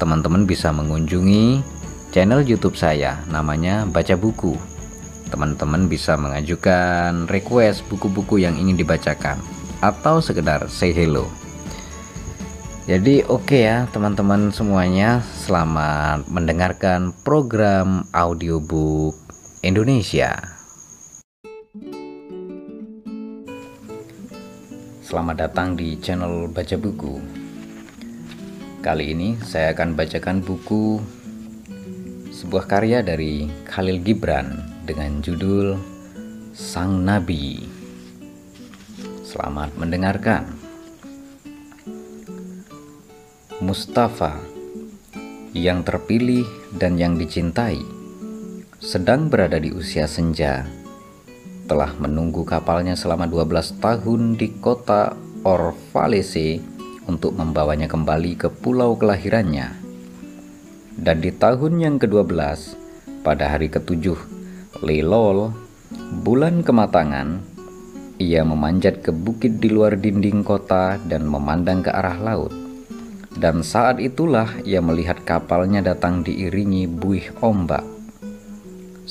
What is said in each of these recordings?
teman-teman bisa mengunjungi channel YouTube saya namanya Baca Buku. Teman-teman bisa mengajukan request buku-buku yang ingin dibacakan atau sekedar say hello. Jadi oke okay ya teman-teman semuanya, selamat mendengarkan program audiobook Indonesia. Selamat datang di channel Baca Buku. Kali ini saya akan bacakan buku sebuah karya dari Khalil Gibran dengan judul Sang Nabi. Selamat mendengarkan. Mustafa yang terpilih dan yang dicintai sedang berada di usia senja telah menunggu kapalnya selama 12 tahun di kota Orvalese untuk membawanya kembali ke pulau kelahirannya. Dan di tahun yang ke-12, pada hari ketujuh, Lelol, bulan kematangan, ia memanjat ke bukit di luar dinding kota dan memandang ke arah laut. Dan saat itulah ia melihat kapalnya datang diiringi buih ombak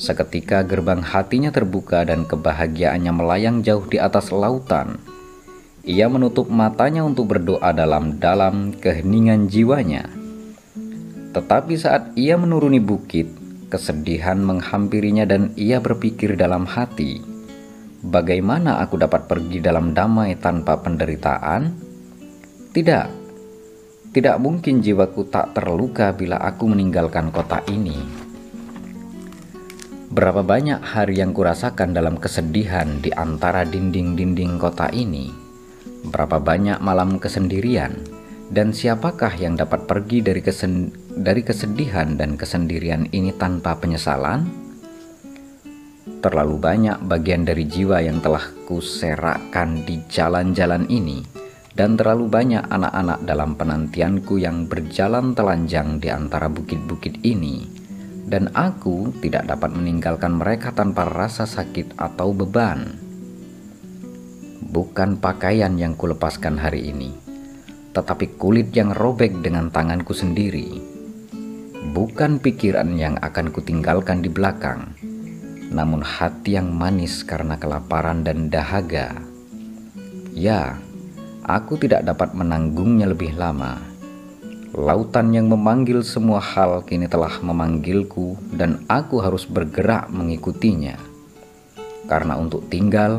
Seketika gerbang hatinya terbuka dan kebahagiaannya melayang jauh di atas lautan. Ia menutup matanya untuk berdoa dalam-dalam keheningan jiwanya. Tetapi saat ia menuruni bukit, kesedihan menghampirinya dan ia berpikir dalam hati, Bagaimana aku dapat pergi dalam damai tanpa penderitaan? Tidak, tidak mungkin jiwaku tak terluka bila aku meninggalkan kota ini. Berapa banyak hari yang kurasakan dalam kesedihan di antara dinding-dinding kota ini? Berapa banyak malam kesendirian? Dan siapakah yang dapat pergi dari, kesen dari kesedihan dan kesendirian ini tanpa penyesalan? Terlalu banyak bagian dari jiwa yang telah kuserakkan di jalan-jalan ini, dan terlalu banyak anak-anak dalam penantianku yang berjalan telanjang di antara bukit-bukit ini dan aku tidak dapat meninggalkan mereka tanpa rasa sakit atau beban. Bukan pakaian yang kulepaskan hari ini, tetapi kulit yang robek dengan tanganku sendiri. Bukan pikiran yang akan kutinggalkan di belakang, namun hati yang manis karena kelaparan dan dahaga. Ya, aku tidak dapat menanggungnya lebih lama Lautan yang memanggil semua hal kini telah memanggilku, dan aku harus bergerak mengikutinya. Karena untuk tinggal,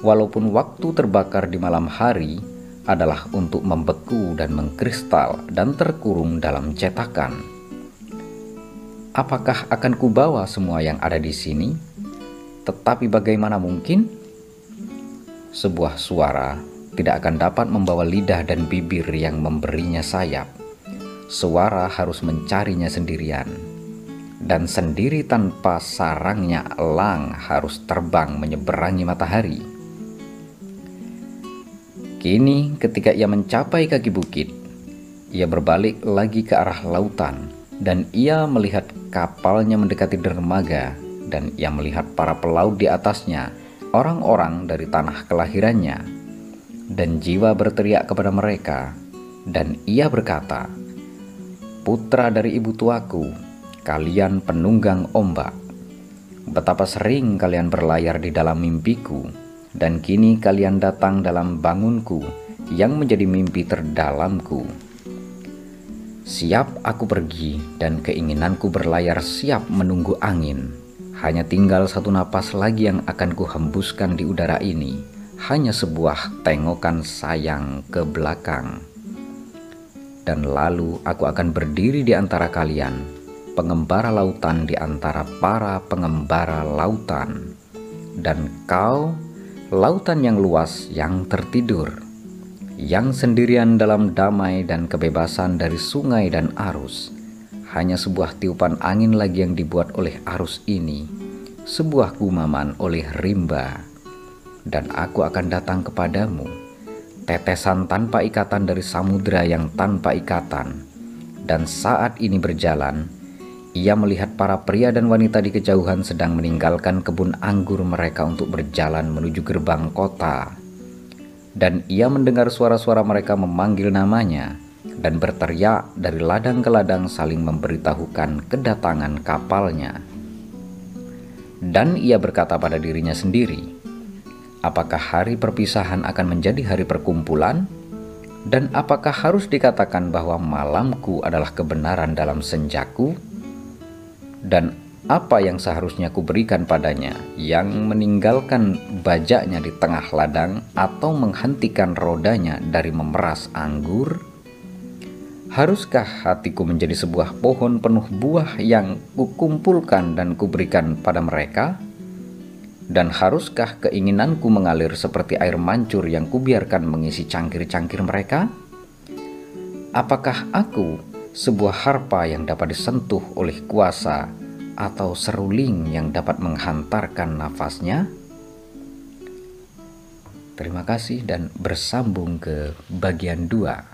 walaupun waktu terbakar di malam hari, adalah untuk membeku dan mengkristal dan terkurung dalam cetakan. Apakah akan kubawa semua yang ada di sini? Tetapi bagaimana mungkin? Sebuah suara tidak akan dapat membawa lidah dan bibir yang memberinya sayap suara harus mencarinya sendirian, dan sendiri tanpa sarangnya elang harus terbang menyeberangi matahari. Kini, ketika ia mencapai kaki bukit, ia berbalik lagi ke arah lautan, dan ia melihat kapalnya mendekati dermaga, dan ia melihat para pelaut di atasnya, orang-orang dari tanah kelahirannya, dan jiwa berteriak kepada mereka, dan ia berkata, putra dari ibu tuaku, kalian penunggang ombak. Betapa sering kalian berlayar di dalam mimpiku, dan kini kalian datang dalam bangunku yang menjadi mimpi terdalamku. Siap aku pergi, dan keinginanku berlayar siap menunggu angin. Hanya tinggal satu napas lagi yang akan kuhembuskan di udara ini, hanya sebuah tengokan sayang ke belakang dan lalu aku akan berdiri di antara kalian, pengembara lautan di antara para pengembara lautan, dan kau, lautan yang luas yang tertidur, yang sendirian dalam damai dan kebebasan dari sungai dan arus, hanya sebuah tiupan angin lagi yang dibuat oleh arus ini, sebuah gumaman oleh rimba, dan aku akan datang kepadamu, tetesan tanpa ikatan dari samudera yang tanpa ikatan. Dan saat ini berjalan, ia melihat para pria dan wanita di kejauhan sedang meninggalkan kebun anggur mereka untuk berjalan menuju gerbang kota. Dan ia mendengar suara-suara mereka memanggil namanya dan berteriak dari ladang ke ladang saling memberitahukan kedatangan kapalnya. Dan ia berkata pada dirinya sendiri, Apakah hari perpisahan akan menjadi hari perkumpulan? Dan apakah harus dikatakan bahwa malamku adalah kebenaran dalam senjaku? Dan apa yang seharusnya kuberikan padanya yang meninggalkan bajaknya di tengah ladang atau menghentikan rodanya dari memeras anggur? Haruskah hatiku menjadi sebuah pohon penuh buah yang kukumpulkan dan kuberikan pada mereka? Dan haruskah keinginanku mengalir seperti air mancur yang kubiarkan mengisi cangkir-cangkir mereka? Apakah aku sebuah harpa yang dapat disentuh oleh kuasa atau seruling yang dapat menghantarkan nafasnya? Terima kasih dan bersambung ke bagian 2.